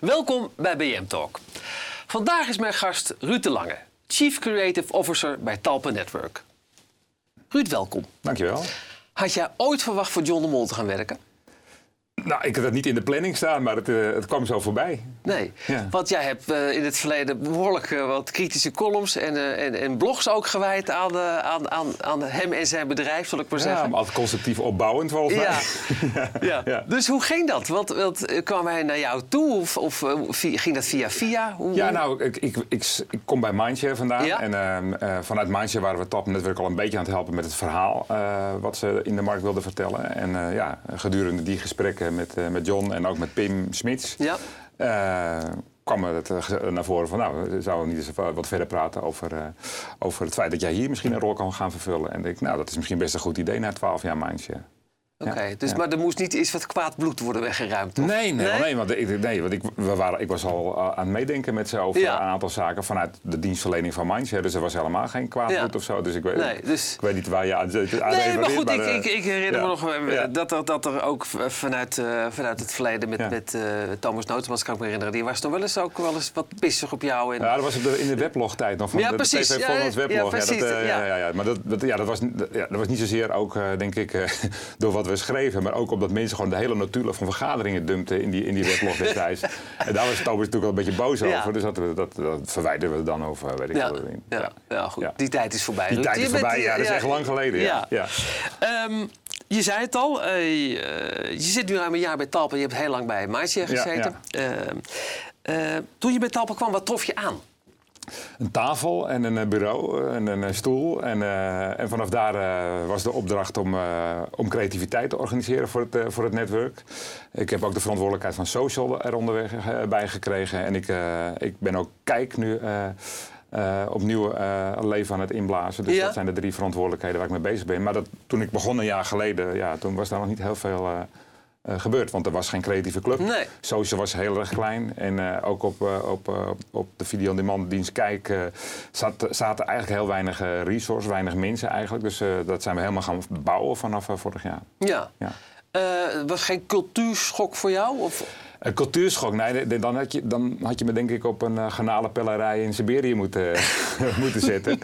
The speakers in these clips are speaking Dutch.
Welkom bij BM Talk. Vandaag is mijn gast Ruud de Lange, Chief Creative Officer bij Talpa Network. Ruud, welkom. Dankjewel. Had jij ooit verwacht voor John de Mol te gaan werken? Nou, ik had het niet in de planning staan, maar het, uh, het kwam zo voorbij. Nee, Ja. want jij hebt uh, in het verleden behoorlijk uh, wat kritische columns en, en, en, blogs ook gewijd aan, aan, aan, aan, hem en zijn bedrijf, zal ik maar zeggen. Ja, maar altijd constructief opbouwend volgens mij. Ja. ja. ja. Dus hoe ging dat? Want, want kwam hij naar jou toe of, of ging dat via via? Hoe, ja, nou, ik, ik, ik, ik kom bij Mindshare vandaan. Ja? En ehm, vanuit Mindshare waren we Tap Network al een beetje aan het helpen met het verhaal wat ze in de markt wilden vertellen. En ja, gedurende die gesprekken met, met John en ook met Pim Smits. Ja. Uh, kwam het naar voren van, nou, we zouden niet eens wat verder praten over, over het feit dat jij hier misschien een rol kan gaan vervullen. En ik denk, nou, dat is misschien best een goed idee na 12 jaar Mindshare. Oké, okay, ja, dus, ja. maar er moest niet eens wat kwaad bloed worden weggeruimd, toch? Nee, nee, nee? nee want, ik, nee, want ik, we waren, ik was al aan het meedenken met ze over Ja. een aantal zaken vanuit de dienstverlening van Mindshare. Dus er was helemaal geen kwaad Ja. bloed of zo. Dus ik weet, Nee, dus- ik weet niet waar je aan, Nee, maar goed, ik, eh, ik, ik herinner ja. me nog eh, Ja. dat, er, dat er ook vanuit, eh, vanuit het verleden met, Ja. met eh, Thomas Notemans, kan ik me herinneren, die was toch wel eens ook wel eens wat pissig op jou. En, Ja, dat was op de, in de weblogtijd nog van Ja, de, precies. de TV Ja, Volgens ja, weblog. precies, dat, eh, ja. ja, ja, ja. Maar dat, dat, ja, dat, was, dat was niet zozeer ook, eh, denk ik, eh, door wat we schreven, maar ook omdat mensen gewoon de hele notulen van vergaderingen dumpten in die, in die weblog destijds. en daar was Thomas natuurlijk wel een beetje boos Ja. over. Dus dat, dat, dat verwijderden we dan over, weet ik ja, wel. ja, ja, goed. Die tijd is voorbij. Die Ruud. tijd is voorbij, ja, dat is echt lang geleden. Ja. Ja. Ehm, je zei het al, eh, je je zit nu ruim een jaar bij Talpa. Je hebt heel lang bij Ja, gezeten. Ehm, eh, toen je bij Talpa kwam, wat trof je aan? Een tafel en een eh, bureau eh, en een eh, stoel. En, en vanaf daar was de opdracht om, om creativiteit te organiseren voor het, voor het netwerk. Ik heb ook de verantwoordelijkheid van social er onderweg bij gekregen. En ik, ik ben ook kijk nu. opnieuw eh, leven aan het inblazen. Dus Ja. dat zijn de drie verantwoordelijkheden waar ik mee bezig ben. Maar dat, toen ik begon een jaar geleden, ja, toen was daar nog niet heel veel gebeurd. Want er was geen creatieve club. Nee. Social was heel erg klein. En eh, ook op, eh, op, eh, op de video-on-demand dienst Kijk eh, zat, zaten eigenlijk heel weinig eh, resources, weinig mensen eigenlijk. Dus eh, dat zijn we helemaal gaan bouwen vanaf eh, vorig jaar. Ja. Ja. Eh, was geen cultuurschok voor jou? Of? Een cultuurschok, nee, dan had, je, dan had je me denk ik op een uh, garnalenpellerij in Siberië moeten, moeten zetten.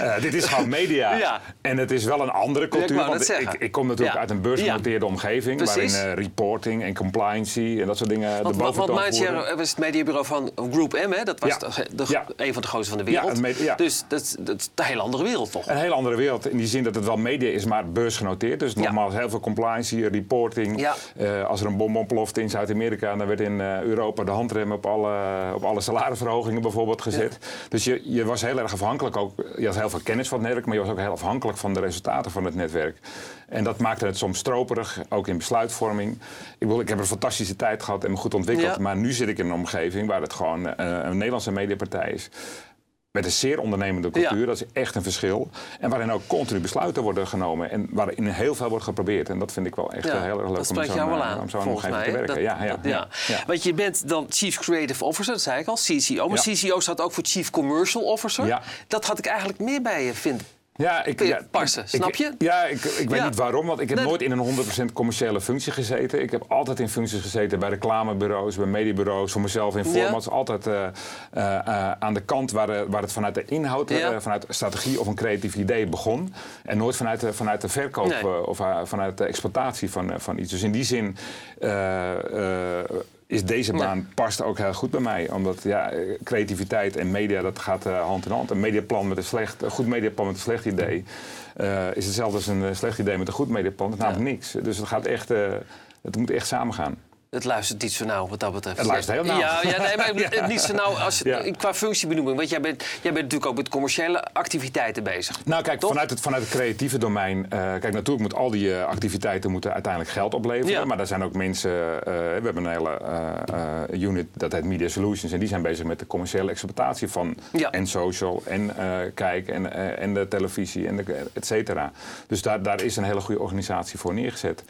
Eh, dit is gewoon media. Ja. En het is wel een andere cultuur. want ik, ik kom natuurlijk Ja. uit een beursgenoteerde omgeving. Precies. Waarin eh, reporting en compliancy en dat soort dingen Want, de want, want boventoon. Mindshare was het mediabureau van Group M, hè? dat was de, een van de grootste van de wereld. Dus dat, is- dat is een hele andere wereld toch? Een hele andere wereld. In die zin dat het wel media is, maar beursgenoteerd. Dus nogmaals, heel veel compliancy, reporting. Eh, als er een bom ontplofte in Zuid-Amerika, dan werd in eh, Europa de handrem op alle, op alle salarisverhogingen bijvoorbeeld gezet. Dus je, je was heel erg afhankelijk ook. Je had heel veel kennis van het netwerk, maar je was ook heel afhankelijk van de resultaten van het netwerk. En dat maakte het soms stroperig, ook in besluitvorming. Ik, bedoel, ik heb een fantastische tijd gehad en me goed ontwikkeld. Ja. Maar nu zit ik in een omgeving waar het gewoon eh, een Nederlandse mediapartij is. Met een zeer ondernemende cultuur, Ja. dat is echt een verschil. En waarin ook continu besluiten worden genomen. En waarin heel veel wordt geprobeerd. En dat vind ik wel echt eh, heel erg leuk om zo'n jou wel eh, aan, om te werken. Dat- ja, ja. Want je bent dan Chief Creative Officer, dat zei ik al, CCO. Maar Ja. CCO staat ook voor Chief Commercial Officer. Dat had ik eigenlijk meer bij je vinden. Ja, ik, ja, parsen, snap je? Ja, ik, ik weet Ja. niet waarom, want ik heb Nee. nooit in een 100% commerciële functie gezeten. Ik heb altijd in functies gezeten bij reclamebureaus, bij mediabureaus, voor mezelf in Ja. formats. Altijd eh, eh, eh, aan de kant waar, waar het vanuit de inhoud, vanuit strategie of een creatief idee begon. En nooit vanuit de, vanuit de verkoop Nee. of vanuit de exploitatie van, van iets. Dus in die zin is deze baan past ook heel goed bij mij. Omdat ja, creativiteit en media, dat gaat eh, hand in hand. Een mediaplan met een slecht, een goed mediaplan met een slecht idee... eh, is hetzelfde als een eh, slecht idee met een goed mediaplan. Dat is namelijk niks. Dus het gaat echt... het moet echt samen gaan. Het luistert niet zo nauw wat dat betreft. Het luistert heel nauw. Ja, ja nee, maar het- niet zo nauw als, Ja. qua functiebenoeming. Want jij bent, jij bent natuurlijk ook met commerciële activiteiten bezig. Nou, kijk, Toch? vanuit het, vanuit het creatieve domein. eh, kijk, natuurlijk moet al die eh, activiteiten moeten uiteindelijk geld opleveren. Maar er zijn ook mensen. eh, we hebben een hele unit dat heet Media Solutions. En die zijn bezig met de commerciële exploitatie van en social en kijk en, en de televisie en de, et cetera. Dus daar, daar is een hele goede organisatie voor neergezet.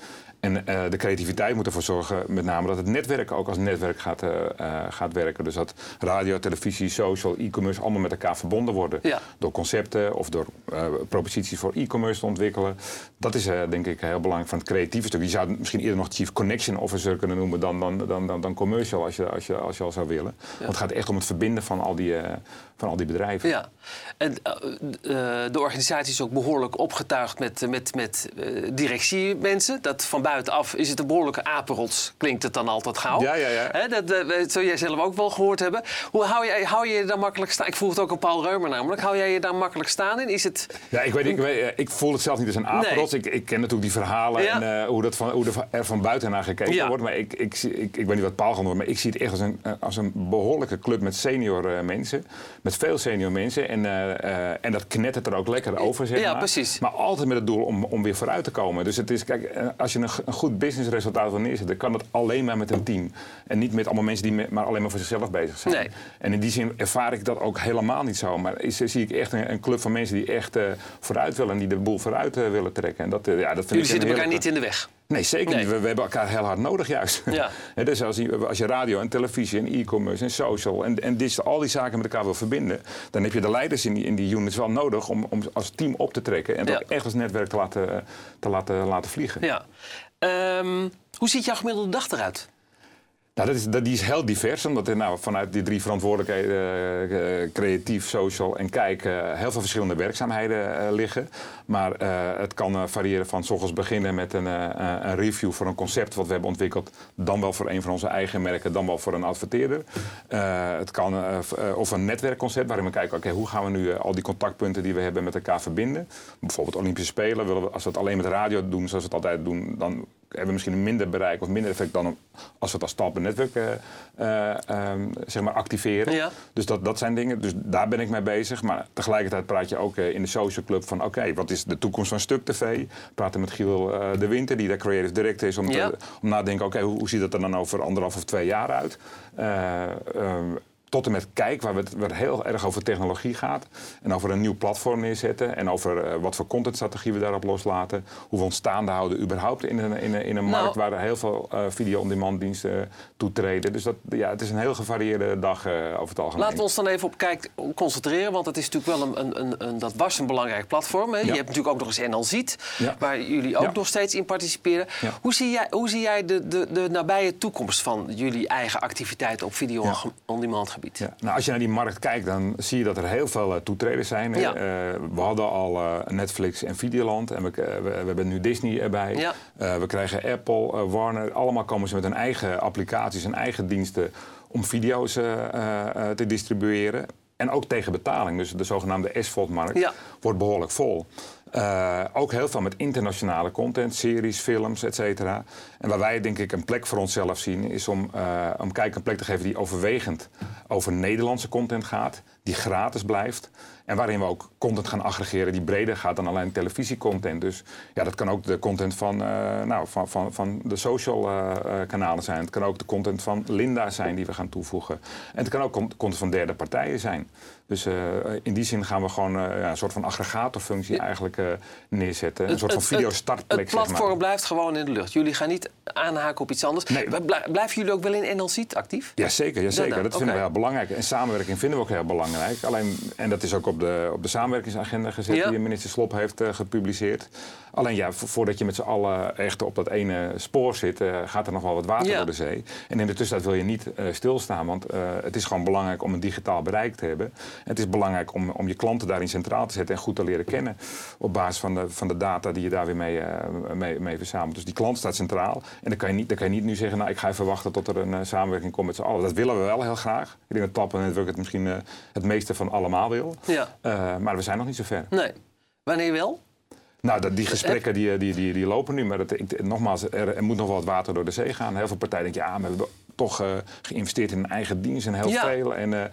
En eh, de creativiteit moet ervoor zorgen, met name dat het netwerk ook als netwerk gaat, eh, eh, gaat werken. Dus dat radio, televisie, social, e-commerce allemaal met elkaar verbonden worden. Ja. Door concepten of door eh, proposities voor e-commerce te ontwikkelen. Dat is denk ik heel belangrijk van het creatieve stuk. Je zou het misschien eerder nog Chief Connection Officer kunnen noemen dan, dan, dan, dan, dan commercial als je, als, je, als je al zou willen. Want het gaat echt om het verbinden van al die, van al die bedrijven. Ja, en de organisatie is ook behoorlijk opgetuigd met, met, met directiemensen. Dat van buitenaf is het een behoorlijke apenrots, klinkt het dan altijd gauw. Ja, ja, ja. Hè, dat eh, zul jij zelf ook wel gehoord hebben. Hoe hou je, hou je je daar makkelijk staan? Ik vroeg het ook aan Paul Reumer namelijk. Hou jij je daar makkelijk staan in? Is het... Ja, ik, weet, ik, weet, eh, ik voel het zelf niet als een apenrots. Ik, ik ken natuurlijk die verhalen Ja. en eh, hoe, dat van, hoe er van- buiten naar gekeken Ja. wordt. Maar ik, ik, ik, ik weet niet wat Paul gaat doen, maar ik zie het echt als een, als een behoorlijke club met senior mensen. Met veel senior mensen. En, eh, en dat knettert er ook lekker over, zeg Ja, maar. precies. Maar altijd met het doel om, om weer vooruit te komen. Dus het is, kijk, als je een, een goed businessresultaat wil neerzetten, kan dat alleen maar met een team. En niet met allemaal mensen die maar alleen maar voor zichzelf bezig zijn. Nee. En in die zin ervaar ik dat ook helemaal niet zo. Maar is, zie ik echt een, een club van mensen die echt eh, vooruit willen en die de boel vooruit eh, willen trekken. En dat, eh, ja, dat vind Jullie ik zitten elkaar niet in de weg. Nee, zeker Nee. niet. We, we hebben elkaar heel hard nodig juist. Ja. Dus als je, als je radio en televisie en e-commerce en social en, en digital, al die zaken met elkaar wil verbinden, dan heb je de leiders in die, in die units wel nodig om, om als team op te trekken en Ja. ook echt als netwerk te laten, te laten, laten vliegen. Ja. Ehm, hoe ziet jouw gemiddelde dag eruit? Nou, dat is, dat, die is heel divers, omdat er nou, vanuit die drie verantwoordelijkheden, eh, eh, creatief, social en kijk, eh, heel veel verschillende werkzaamheden liggen. Maar het kan variëren van s ochtends beginnen met een, een review voor een concept wat we hebben ontwikkeld, dan wel voor een van onze eigen merken, dan wel voor een adverteerder. Het kan, of een netwerkconcept waarin we kijken, oké, hoe gaan we nu al die contactpunten die we hebben met elkaar verbinden. Bijvoorbeeld Olympische Spelen, willen we, als we het alleen met radio doen, zoals we het altijd doen, dan hebben we misschien een minder bereik of minder effect dan als we het als stap netwerk eh, eh, ehm, zeg maar activeren. Ja. Dus dat, dat zijn dingen. Dus daar ben ik mee bezig. Maar tegelijkertijd praat je ook eh, in de social club van oké, wat is de toekomst van Stuk TV? Praten met Giel de Winter, die daar creative director is, om, Ja. te, om na te denken, oké, hoe, hoe ziet dat er dan over anderhalf of twee jaar uit? Eh, tot en met Kijk, waar het, waar het heel erg over technologie gaat. En over een nieuw platform neerzetten. En over eh, wat voor contentstrategie we daarop loslaten. Hoe we ons staande houden überhaupt in een, in een, in een Nou. markt waar er heel veel eh, video-on-demand diensten toetreden. Dus dat, ja, het is een heel gevarieerde dag eh, over het algemeen. Laten we ons dan even op Kijk concentreren, want het is natuurlijk wel een, een, een, dat was een belangrijk platform. Hè? Je hebt natuurlijk ook nog eens NL Ziet, Ja. waar jullie ook Ja. nog steeds in participeren. Hoe zie jij, hoe zie jij de, de, de nabije toekomst van jullie eigen activiteiten op video Ja. Gebied? Ja. Nou, als je naar die markt kijkt, dan zie je dat er heel veel eh, toetreders zijn. Ja. Eh, we hadden al eh, Netflix en Videoland en we, we, we hebben nu Disney erbij. Ja. We krijgen Apple, Warner. Allemaal komen ze met hun eigen applicaties en eigen diensten om video's te distribueren. En ook tegen betaling. Dus de zogenaamde SVOD-markt wordt behoorlijk vol. Eh, ook heel veel met internationale content, series, films, et cetera. En waar wij denk ik een plek voor onszelf zien, is om, eh om kijk een plek te geven die overwegend over Nederlandse content gaat, die gratis blijft. En waarin we ook content gaan aggregeren die breder gaat dan alleen televisiecontent. Dus ja, dat kan ook de content van, eh, nou, van, van, van de social kanalen zijn. Het kan ook de content van Linda zijn die we gaan toevoegen. En het kan ook con- content van derde partijen zijn. Dus in die zin gaan we gewoon een soort van aggregatorfunctie eigenlijk neerzetten. Een soort van Het- video het- Het zeg maar. platform blijft gewoon in de lucht. Jullie gaan niet aanhaken op iets anders. Nee. Blij- Blijven jullie ook wel in NL Ziet actief? Jazeker, ja, zeker. Ja, dat vinden we heel belangrijk. En samenwerking vinden we ook heel belangrijk. Alleen, en dat is ook op de, op de samenwerkingsagenda gezet Ja. die minister Slop heeft eh, gepubliceerd. Alleen ja, vo- voordat je met z'n allen echt op dat ene spoor zit, eh, gaat er nog wel wat water Ja. door de zee. En in de tussentijd wil je niet eh, stilstaan, want eh, het is gewoon belangrijk om een digitaal bereik te hebben. Het is belangrijk om, om je klanten daarin centraal te zetten en goed te leren kennen. Op basis van de, van de data die je daar weer mee, mee, mee verzamelt. Dus die klant staat centraal. En dan kan je niet, dan kan je niet nu zeggen, nou ik ga even wachten tot er een samenwerking komt met z'n allen. Dat willen we wel heel graag. Ik denk dat Tap en Network het misschien het meeste van allemaal wil. Ja. Maar we zijn nog niet zo ver. Nee. Wanneer wel? Nou, dat, die gesprekken die, die, die, die lopen nu. Maar dat, ik, nogmaals, er, er moet nog wel wat water door de zee gaan. Heel veel partijen denken, ja, we hebben toch eh, geïnvesteerd in een eigen dienst en heel Ja. veel. En eh,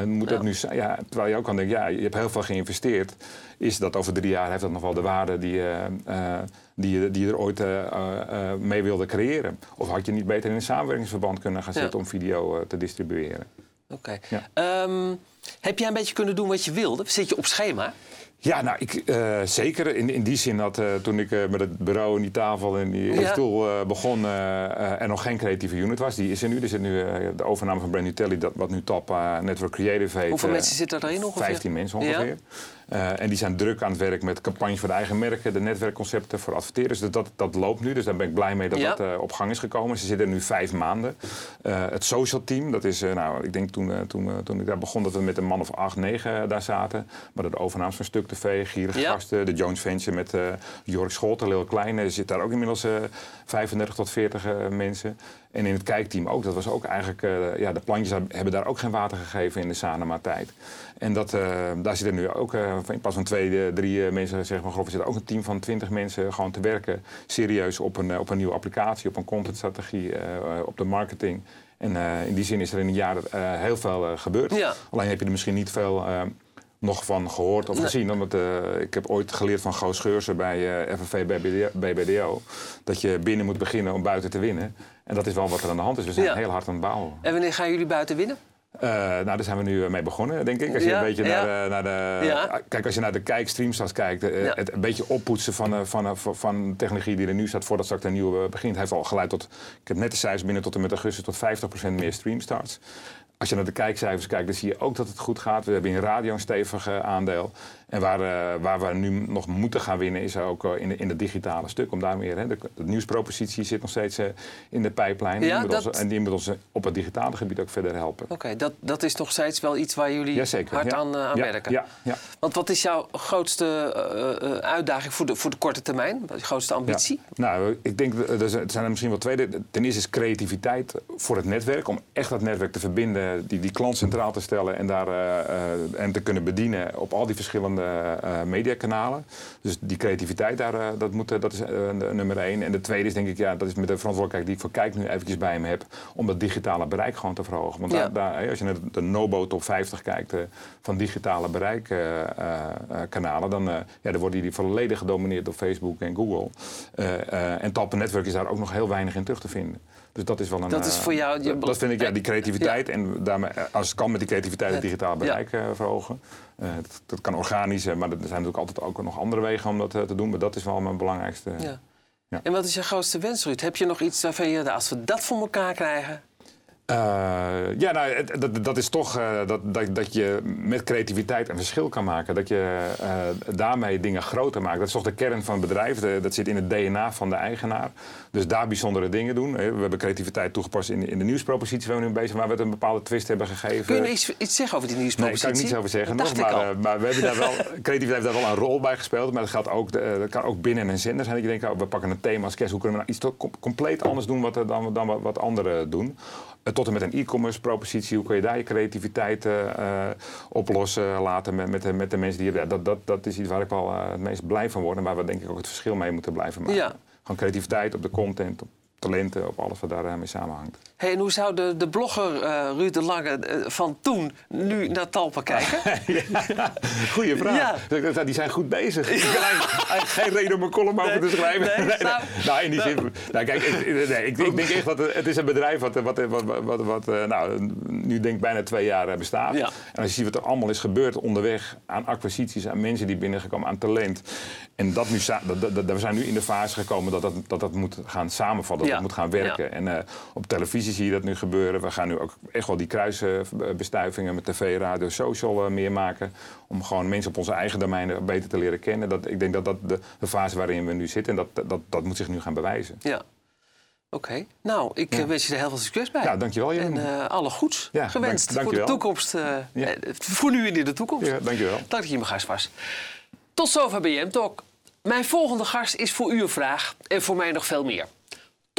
eh, moet dat nu zijn? Ja, terwijl je ook kan denken, ja, je hebt heel veel geïnvesteerd. Is dat over drie jaar, heeft dat nog wel de waarde die, eh, eh, die, je- die je er ooit eh, eh, eh, mee wilde creëren? Of had je niet beter in een samenwerkingsverband kunnen gaan Ja. zitten om video eh, te distribueren? Oké. Ehm, heb jij een beetje kunnen doen wat je wilde? Zit je op schema? Ja, nou, ik, uh, zeker. In, in die zin dat uh, toen ik uh, met het bureau en die tafel en die ja. stoel begon, er nog geen creatieve unit was. Die is er nu. Er zit nu de overname van Brand Telly, dat, wat nu Top Network Creative heet. Hoeveel mensen zitten erin ongeveer? 15 mensen ongeveer. Ja. Uh, en die zijn druk aan het werk met campagnes voor de eigen merken, de netwerkconcepten voor adverteerders. Dus dat, dat loopt nu. Dus daar ben ik blij mee dat ja. dat uh, op gang is gekomen. Ze zitten er nu vijf maanden. Uh, het social team, dat is, nou, ik denk toen, toen, toen ik daar begon dat we met een man of acht, negen daar zaten. Maar de overnames van Stuk TV, Gierige ja. Gasten, de Jones Venture met Jork Scholten, heel klein. Er zit daar ook inmiddels 35 tot 40 mensen. En in het kijkteam ook. Dat was ook eigenlijk, ja, de plantjes hebben daar ook geen water gegeven in de Sanema-tijd. En dat, daar zitten nu ook in plaats van twee, drie mensen, zeg maar, er zit ook een team van twintig mensen gewoon te werken. Serieus op een, op een nieuwe applicatie, op een contentstrategie, uh, op de marketing. En uh, in die zin is er in een jaar uh, heel veel gebeurd. Ja. Alleen heb je er misschien niet veel nog van gehoord of gezien. Omdat, ik heb ooit geleerd van Goos Scheursen bij FNV BBDO... dat je binnen moet beginnen om buiten te winnen. En dat is wel wat er aan de hand is. We zijn ja. heel hard aan het bouwen. En wanneer gaan jullie buiten winnen? Uh, nou, daar zijn we nu mee begonnen, denk ik. Als je een beetje naar, de, naar de. Kijk, als je naar de kijkstreamstats kijkt, uh, het een beetje oppoetsen van, uh, van, van, van technologie die er nu staat voordat straks een nieuwe begint, heeft al geleid tot. Ik heb net de cijfers binnen tot en met augustus tot 50% meer streamstarts. Als je naar de kijkcijfers kijkt, dan zie je ook dat het goed gaat. We hebben in radio een stevig aandeel. En waar, uh, waar we nu nog moeten gaan winnen is ook uh, in, de, in het digitale stuk. Om daar meer, hè, de, de nieuwspropositie zit nog steeds uh, in de pijplijn. Ja, dat... ons, en die moet ons op het digitale gebied ook verder helpen. Oké, dat, dat is nog steeds wel iets waar jullie hard aan, aan werken. Ja, ja. Want wat is jouw grootste uitdaging voor de, voor de korte termijn? Wat is je grootste ambitie? Nou, ik denk, er zijn er misschien wel twee. Ten eerste is creativiteit voor het netwerk. Om echt dat netwerk te verbinden, die, die klant centraal te stellen en, daar, en te kunnen bedienen op al die verschillende uh, mediakanalen. Dus die creativiteit, daar, uh, dat, moet, dat is nummer één. En de tweede is denk ik, ja, dat is met de verantwoordelijkheid die ik voor Kijk nu eventjes bij me heb, om dat digitale bereik gewoon te verhogen. Want daar, daar, als je naar de Nobo top 50 kijkt van digitale bereikkanalen, dan, ja, dan worden die volledig gedomineerd door Facebook en Google. en Tappen Network is daar ook nog heel weinig in terug te vinden. Dus dat is wel een. Dat is voor jou. Je... Dat vind ik, ja, die creativiteit. En daarmee, als het kan met die creativiteit het digitaal bereik uh, verhogen. Uh, dat, dat, kan organisch, maar er zijn natuurlijk altijd ook nog andere wegen om dat te doen. Maar dat is wel mijn belangrijkste. Ja. Ja. En wat is je grootste wens, Ruud? Heb je nog iets waarvan je, als we dat voor elkaar krijgen, uh, ja, nou, dat, dat is toch uh, dat, dat, dat je met creativiteit een verschil kan maken. Dat je uh, daarmee dingen groter maakt. Dat is toch de kern van het bedrijf. De, dat zit in het DNA van de eigenaar. Dus daar bijzondere dingen doen. We hebben creativiteit toegepast in, in de nieuwspropositie waar we nu bezig zijn, waar we een bepaalde twist hebben gegeven. Kun je iets, iets zeggen over die nieuwspropositie? Nee, daar kan ik niets over zeggen nog. Maar, maar, we hebben daar wel, creativiteit heeft daar wel een rol bij gespeeld. Maar dat, gaat ook, dat kan ook binnen een zender zijn. Dat je denkt, oh, we pakken een thema als kerst. Hoe kunnen we nou iets compleet anders doen wat, dan, dan wat, wat anderen doen? Tot en met een e-commerce propositie. Hoe kun je daar je creativiteit uh, oplossen laten met, met, de, met de mensen die je dat, dat, dat is iets waar ik wel uh, het meest blij van word. En waar we denk ik ook het verschil mee moeten blijven maken. Ja. Gewoon creativiteit op de content, op talenten, op alles wat daarmee samenhangt. Hey, en hoe zou de, de blogger uh, Ruud de Lange uh, van toen nu naar Talpa kijken? ja, goeie vraag. Ja. Die zijn goed bezig. Ik heb eigenlijk geen reden om een column over te schrijven. Nee, nee, nou, nou, in die zin. Nou, kijk, ik, ik, ik, denk echt dat het, is een bedrijf wat, wat, wat, wat, wat nou, nu denk ik bijna twee jaar bestaat. Ja. En als je ziet wat er allemaal is gebeurd onderweg aan acquisities, aan mensen die binnengekomen, aan talent. En dat nu, dat, dat, we zijn nu in de fase gekomen dat dat, dat, dat moet gaan samenvallen, dat moet gaan werken. En op televisie zie je dat nu gebeuren. We gaan nu ook echt wel die kruisbestuivingen met tv, radio, social eh, meer maken. Om gewoon mensen op onze eigen domeinen beter te leren kennen. Dat, ik denk dat dat de, de fase waarin we nu zitten. En dat, dat, dat moet zich nu gaan bewijzen. Ja. Oké, nou, ik ja. Eh, wens je er heel veel succes bij. Ja, dankjewel. En uh, alle goeds ja, gewenst dank, voor de toekomst. Uh, ja. Voor nu en in de toekomst. Ja, dankjewel. Dank dat je mijn gast was. Tot zover BM Talk. Mijn volgende gast is voor u een vraag en voor mij nog veel meer.